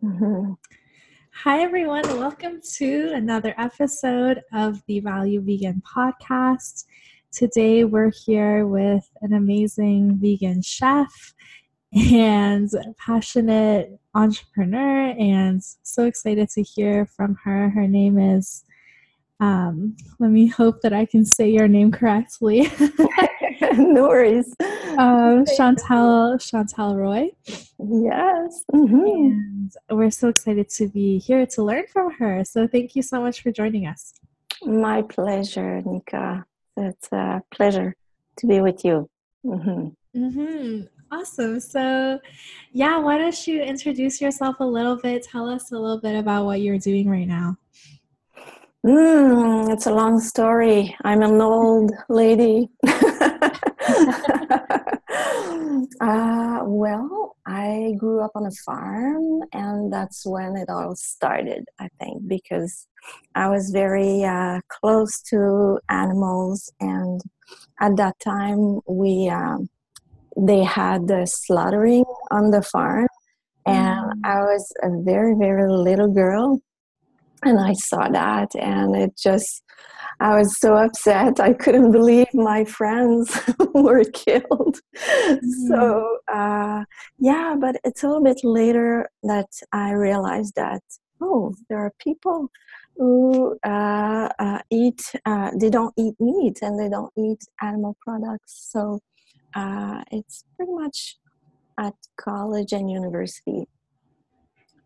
Hi, everyone. Welcome to another episode of the Value Vegan podcast. Today, we're here with an amazing vegan chef and passionate entrepreneur, and so excited to hear from her. Her name is, um, let me hope that I can say your name correctly. no worries. Uh, Chantal Chantal Roy. Yes. Mm-hmm. And we're so excited to be here to learn from her. So thank you so much for joining us. My pleasure, Nika. It's a pleasure to be with you. Mm-hmm. Mm-hmm. Awesome. So, yeah, why don't you introduce yourself a little bit? Tell us a little bit about what you're doing right now. Mm, it's a long story. I'm an old lady. uh, well, I grew up on a farm, and that's when it all started, I think, because I was very uh, close to animals, and at that time, we um, they had the slaughtering on the farm, and mm. I was a very, very little girl and I saw that, and it just, I was so upset. I couldn't believe my friends were killed. Mm-hmm. So, uh, yeah, but it's a little bit later that I realized that, oh, there are people who uh, uh, eat, uh, they don't eat meat and they don't eat animal products. So, uh, it's pretty much at college and university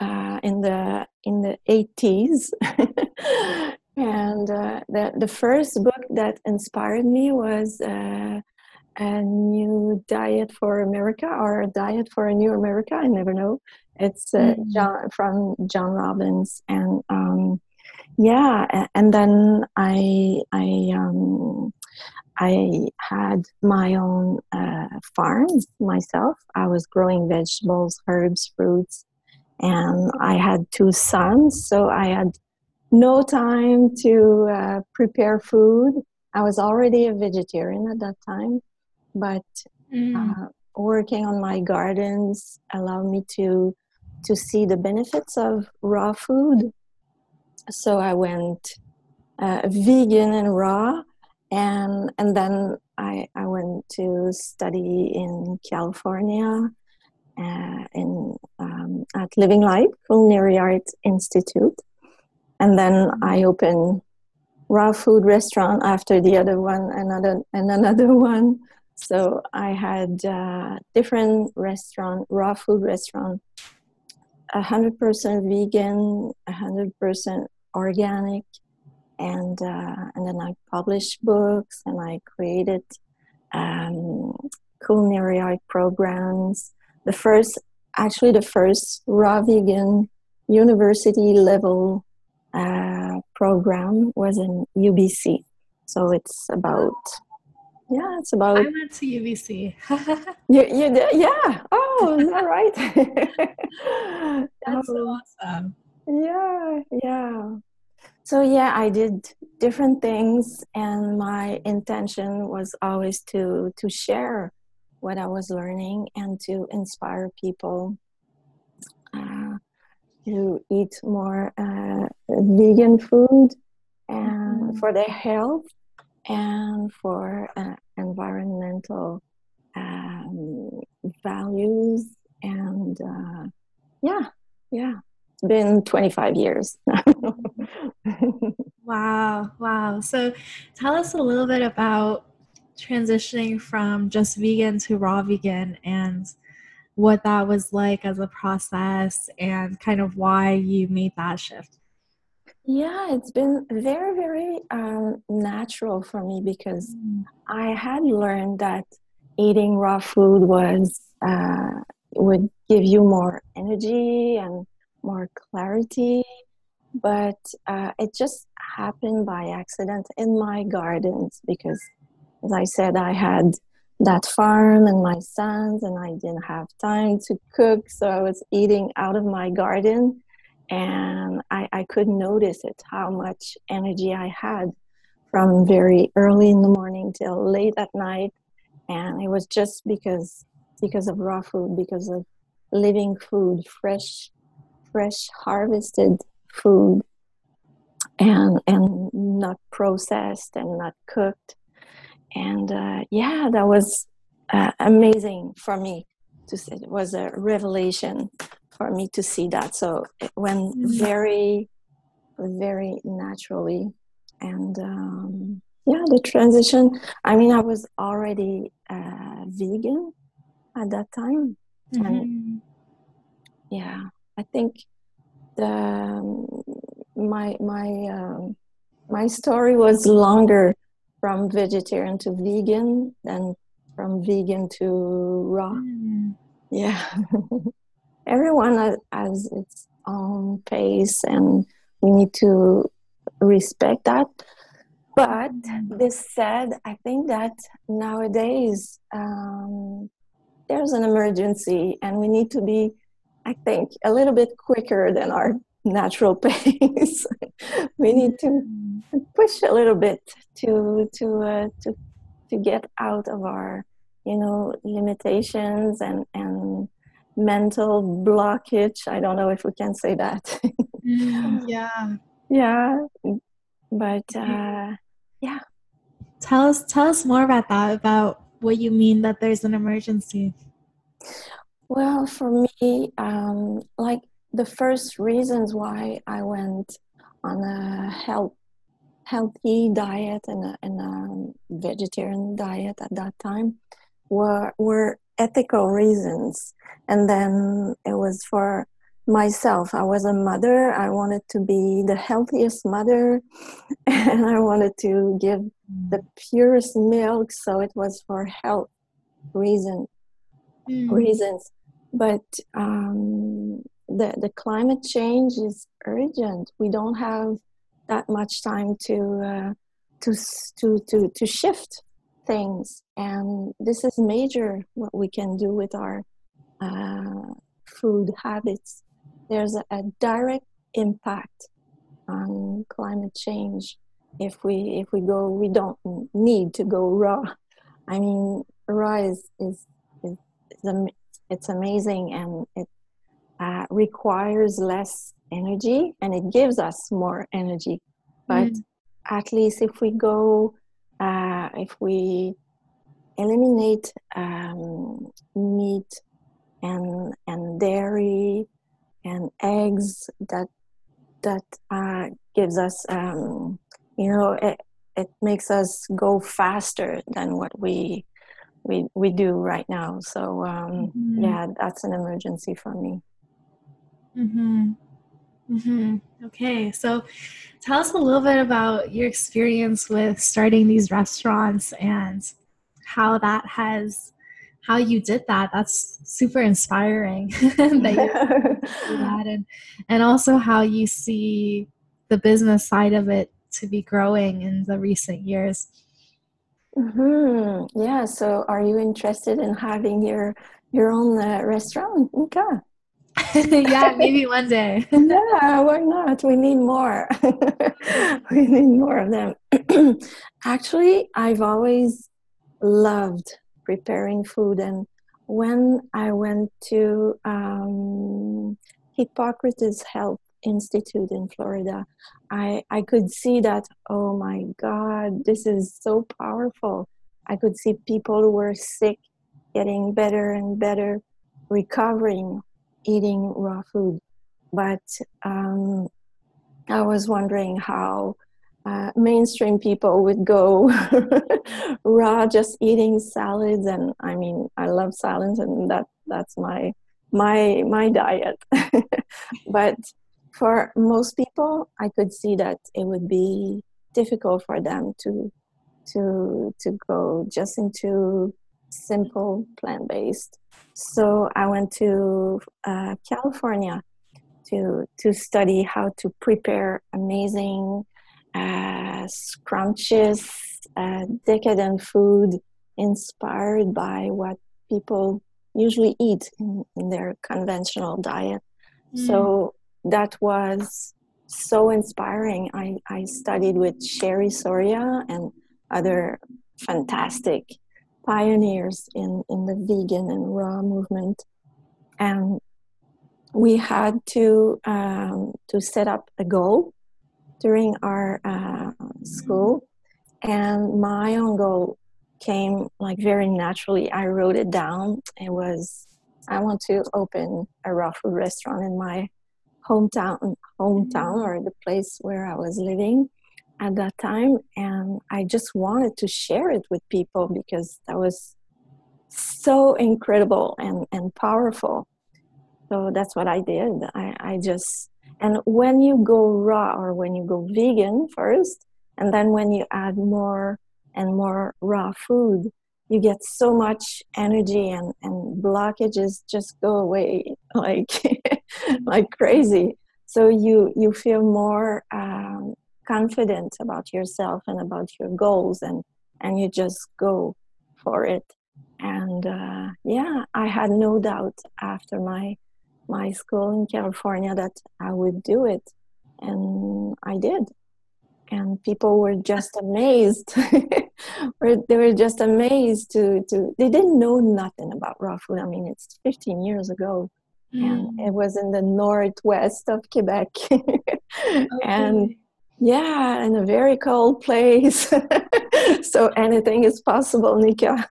uh, in the in the 80s and uh, the, the first book that inspired me was uh, a new diet for america or a diet for a new america i never know it's uh, mm-hmm. john from john robbins and um, yeah and then i i um, I had my own uh, farm myself. I was growing vegetables, herbs, fruits, and I had two sons, so I had no time to uh, prepare food. I was already a vegetarian at that time, but mm. uh, working on my gardens allowed me to to see the benefits of raw food. So I went uh, vegan and raw, and and then I I went to study in California uh, in um, at Living Light Culinary Arts Institute, and then I opened raw food restaurant after the other one, another and another one. So I had uh, different restaurant, raw food restaurant, hundred percent vegan, hundred percent organic, and uh, and then I published books and I created um, culinary art programs the first, actually, the first raw vegan university level uh, program was in UBC. So it's about, yeah, it's about. I went to UBC. you, you did? Yeah. Oh, is that right? That's um, awesome. Yeah, yeah. So yeah, I did different things, and my intention was always to to share what I was learning and to inspire people uh, to eat more uh, vegan food and mm-hmm. for their health and for uh, environmental um, values and uh, yeah yeah. It's been 25 years. Wow wow. So tell us a little bit about transitioning from just vegan to raw vegan and what that was like as a process and kind of why you made that shift. Yeah, it's been very, very um, natural for me because mm. I had learned that eating raw food was uh, would give you more energy and more clarity, but uh, it just happened by accident in my gardens because as I said, I had that farm and my sons, and I didn't have time to cook, so I was eating out of my garden, and I, I could notice it how much energy I had from very early in the morning till late at night, and it was just because because of raw food, because of living food, fresh fresh harvested food and and not processed and not cooked and uh, yeah that was uh, amazing for me to see it was a revelation for me to see that so it went mm-hmm. very very naturally and um, yeah the transition i mean i was already uh, vegan at that time mm-hmm. and yeah i think the um, my my um, my story was longer from vegetarian to vegan than from vegan to raw mm. yeah everyone has its own pace and we need to respect that but mm. this said i think that nowadays um, there's an emergency and we need to be i think a little bit quicker than our natural pace. We need to mm. push a little bit to to uh, to to get out of our you know limitations and and mental blockage. I don't know if we can say that. Mm, yeah. Yeah. But uh yeah. Tell us tell us more about that about what you mean that there's an emergency. Well for me um like the first reasons why i went on a health healthy diet and a, and a vegetarian diet at that time were were ethical reasons. And then it was for myself. I was a mother. I wanted to be the healthiest mother. And i wanted to give the purest milk. So it was for health reason mm. reasons. But um, the the climate change is urgent. We don't have that much time to uh, to to to to shift things. And this is major what we can do with our uh, food habits. There's a, a, direct impact on climate change if we if we go we don't need to go raw. I mean raw is is, is, is it's amazing and it uh, requires less energy and it gives us more energy but mm. at least if we go uh, if we eliminate um, meat and and dairy and eggs that that uh, gives us um, you know it, it makes us go faster than what we we we do right now so um, mm-hmm. yeah that's an emergency for me mm-hmm. Mm-hmm. Okay, so tell us a little bit about your experience with starting these restaurants and how that has how you did that that's super inspiring that you that and and also how you see the business side of it to be growing in the recent years mm-hmm. yeah so are you interested in having your your own uh, restaurant okay yeah maybe one day yeah why not we need more we need more of them actually i've always loved preparing food. And when I went to um, Hippocrates Health Institute in Florida, I, I could see that, oh my God, this is so powerful. I could see people who were sick getting better and better, recovering, eating raw food. But um, I was wondering how uh, mainstream people would go raw just eating salads and i mean i love salads and that that's my my my diet but for most people i could see that it would be difficult for them to to to go just into simple plant-based so i went to uh, california to to study how to prepare amazing uh, scrumptious, uh, decadent food inspired by what people usually eat in, in their conventional diet. Mm. So that was so inspiring. I, I studied with Cherie Soria and other fantastic pioneers in, in the vegan and raw movement. And we had to um, to set up a goal during our uh, school, and my own goal came like very naturally. I wrote it down. It was I want to open a raw food restaurant in my hometown, hometown or the place where I was living at that time, and I just wanted to share it with people because that was so incredible and and powerful. So that's what I did. I, I just and when you go raw or when you go vegan first, and then when you add more and more raw food, you get so much energy and, and blockages just go away like like crazy so you you feel more um, confident about yourself and about your goals and and you just go for it. And uh, yeah i had no doubt after my my school in california that i would do it. And i did. And people were just amazed. They were just amazed to to they didn't know nothing about raw food. I mean it's 15 years ago. Mm. and it was in the northwest of quebec. Okay. and yeah in a very cold place so anything is possible nika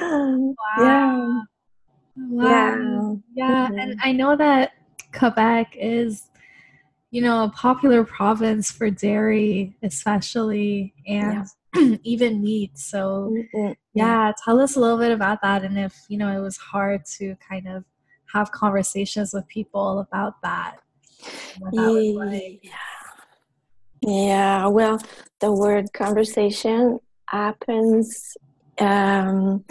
wow. yeah wow. yeah yeah mm-hmm. and i know that quebec is you know, a popular province for dairy, especially, and yeah. even meat. So, mm-hmm. yeah, tell us a little bit about that and if, you know, it was hard to kind of have conversations with people about that. Like. yeah. yeah, well, the word conversation happens. Um,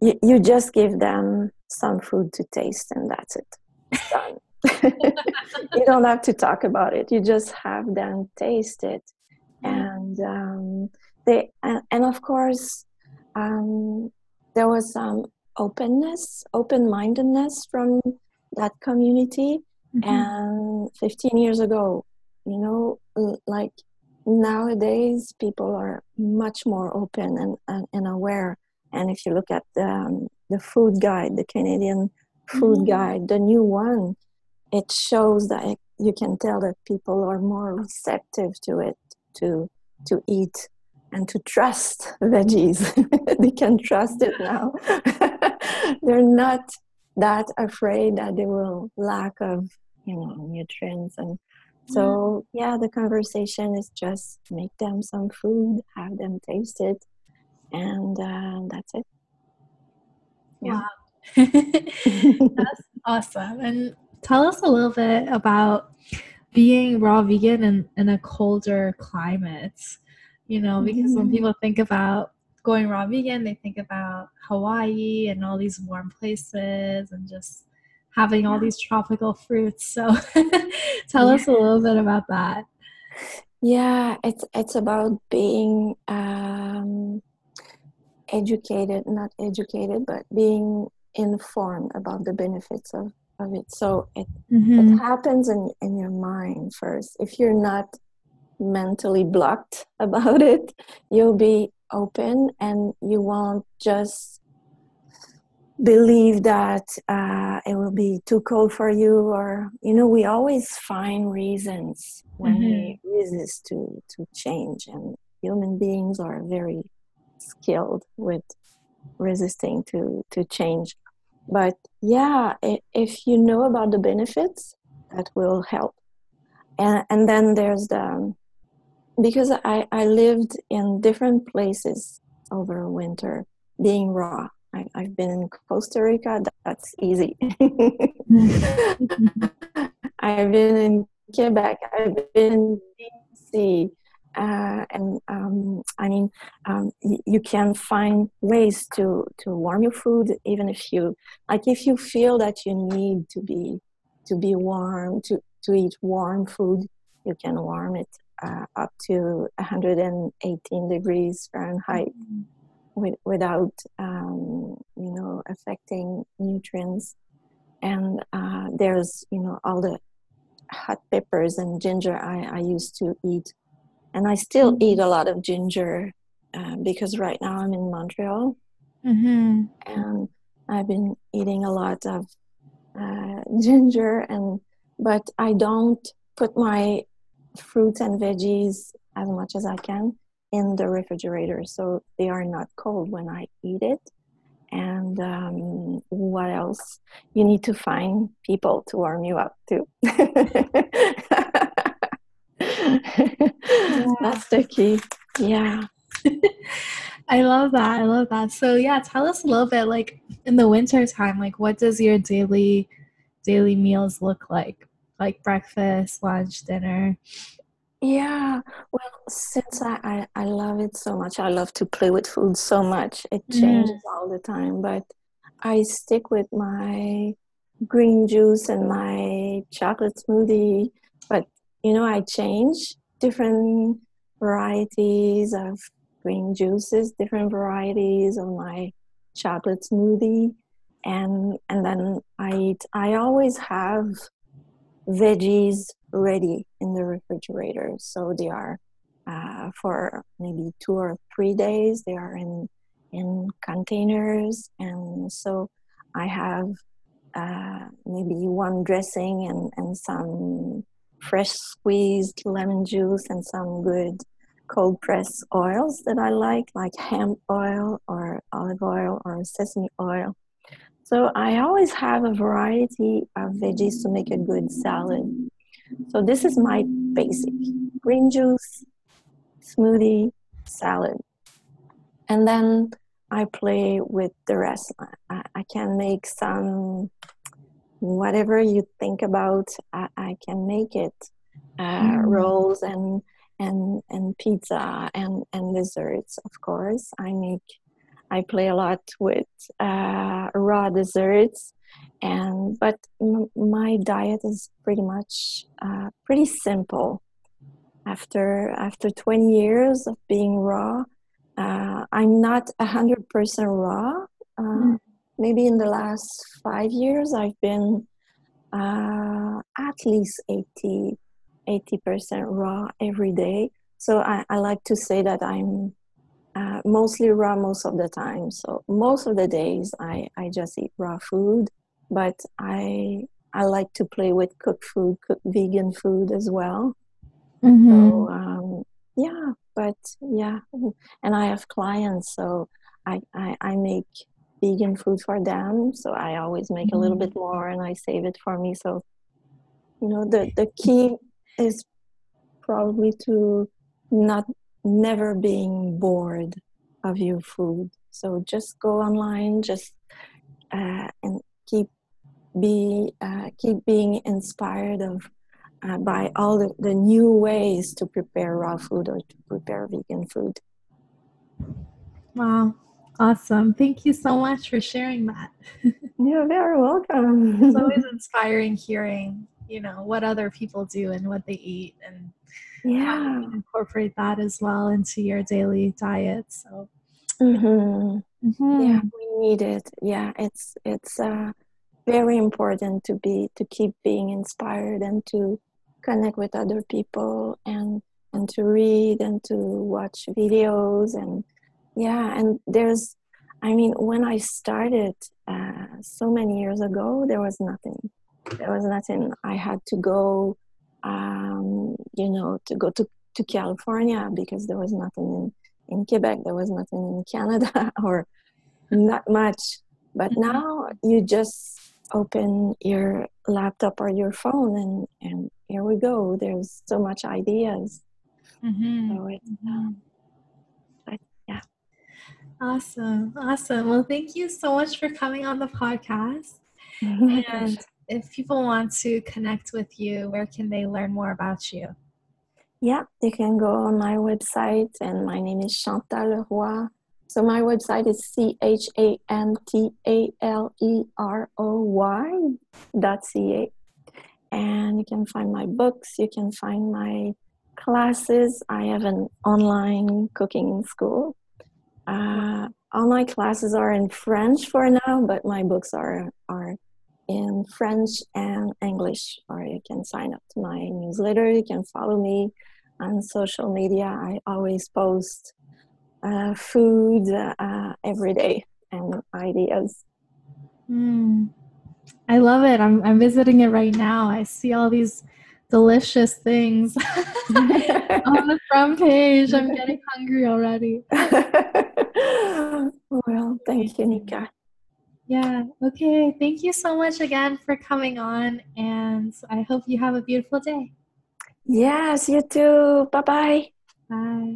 you, you just give them some food to taste, and that's it. done. you don't have to talk about it you just have them taste it and um, they and, and, of course um, there was some openness open-mindedness from that community mm-hmm. and 15 years ago you know like nowadays people are much more open and, and, and aware and if you look at the, um, the food guide the canadian food mm-hmm. guide the new one it shows that you can tell that people are more receptive to it to to eat and to trust veggies they can trust it now they're not that afraid that they will lack of you know nutrients and so yeah the conversation is just make them some food have them taste it and uh, that's it yeah wow. that's awesome and tell us a little bit about being raw vegan in, in a colder climate. You know, because mm-hmm. when people think about going raw vegan, they think about Hawaii and all these warm places and just having all these tropical fruits. So tell yeah. us a little bit about that. Yeah, it's it's about being um, educated, not educated, but being informed about the benefits of of it. So it mm-hmm. it happens in in your mind first. If you're not mentally blocked about it, you'll be open and you won't just believe that uh, it will be too cold for you or you know we always find reasons when mm-hmm. we resist to to change and human beings are very skilled with resisting to to change. But yeah if you know about the benefits that will help. And and then there's the because i i lived in different places over winter being raw I, have been in Costa Rica. That's easy. I've been in Quebec. I've been in BC uh, and um, I mean, um, y- you can find ways to to warm your food, even if you like. If you feel that you need to be to be warm, to to eat warm food, you can warm it uh, up to 118 degrees Fahrenheit mm-hmm. With, without um, you know affecting nutrients. And uh, there's you know all the hot peppers and ginger I, I used to eat and I still mm-hmm. eat a lot of ginger uh, because right now I'm in Montreal, mm-hmm. and I've been eating a lot of uh, ginger and but I don't put my fruits and veggies as much as I can in the refrigerator so they are not cold when I eat it. And um, what else? You need to find people to warm you up too. yeah. That's the key. Yeah. I love that. I love that. So yeah, tell us a little bit like in the winter time, like what does your daily daily meals look like? Like breakfast, lunch, dinner? Yeah, well, since I, I, I love it so much, I love to play with food so much. It changes mm. all the time, but I stick with my green juice and my chocolate smoothie. But you know, I change different varieties of green juices, different varieties of my chocolate smoothie, and and then I eat. I always have veggies ready in the refrigerator. So they are uh, for maybe two or three days. They are in in containers, and so I have uh, maybe one dressing and and some fresh squeezed lemon juice and some good cold press oils that I like, like hemp oil or olive oil or sesame oil. So I always have a variety of veggies to make a good salad. So this is my basic green juice, smoothie, salad. And then I play with the rest. I, I can make some, whatever you think about, I, I can make it. Uh, mm. Rolls and and and pizza and and desserts of course i make i play a lot with uh, raw desserts and but m- my diet is pretty much uh, pretty simple after after 20 years of being raw uh, i'm not 100% raw mm. maybe in the last five years i've been uh, at least 80 80% raw every day. So I, I like to say that I'm uh, mostly raw most of the time. So most of the days I, I just eat raw food, but I I like to play with cooked food, cooked vegan food as well. Mm-hmm. So um, yeah, but yeah, and I have clients, so I, I, I make vegan food for them. So I always make mm-hmm. a little mm-hmm. bit more, and I save it for me. So you know the the key is probably to not never being bored of your food. So just go online just uh, and keep be uh, keep being inspired of uh, by all the, the new ways to prepare raw food or to prepare vegan food. Wow. Awesome. Thank you so much for sharing that. You're very welcome. It's always inspiring hearing you know what other people do and what they eat and yeah. incorporate that as well into your daily diet so. Mm-hmm. Mm-hmm. yeah we need it. Yeah it's it's uh, very important to be to keep being inspired and to connect with other people and and to read and to watch videos and yeah and there's i mean when i started uh, so many years ago there was nothing. There was nothing. I had to go um, you know to go to, to california because there was nothing in, in quebec there was nothing in canada or not much. But mm-hmm. now you just open your laptop or your phone and and here we go. There's so much ideas. Mm-hmm. so it's, mm-hmm. but yeah. Awesome. Awesome. Well thank you so much for coming on the podcast. And if people want to connect with you, where can they learn more about you? Yeah, they can go on my website, and my name is Chantal Roy. So my website is c h a n t a l e r o y dot c a, and you can find my books. You can find my classes. I have an online cooking school. Uh, all my classes are in French for now, but my books are are in French and English, or you can sign up to my newsletter. You can follow me on social media. I always post uh, food uh, every day and ideas. Mm. I love it. I'm I'm visiting it right now. I see all these delicious things on the front page. I'm getting hungry already. well, thank you, Nika. Yeah. Okay. Thank you so much again for coming on, and I hope you have a beautiful day. Yes, you too. Bye-bye. Bye.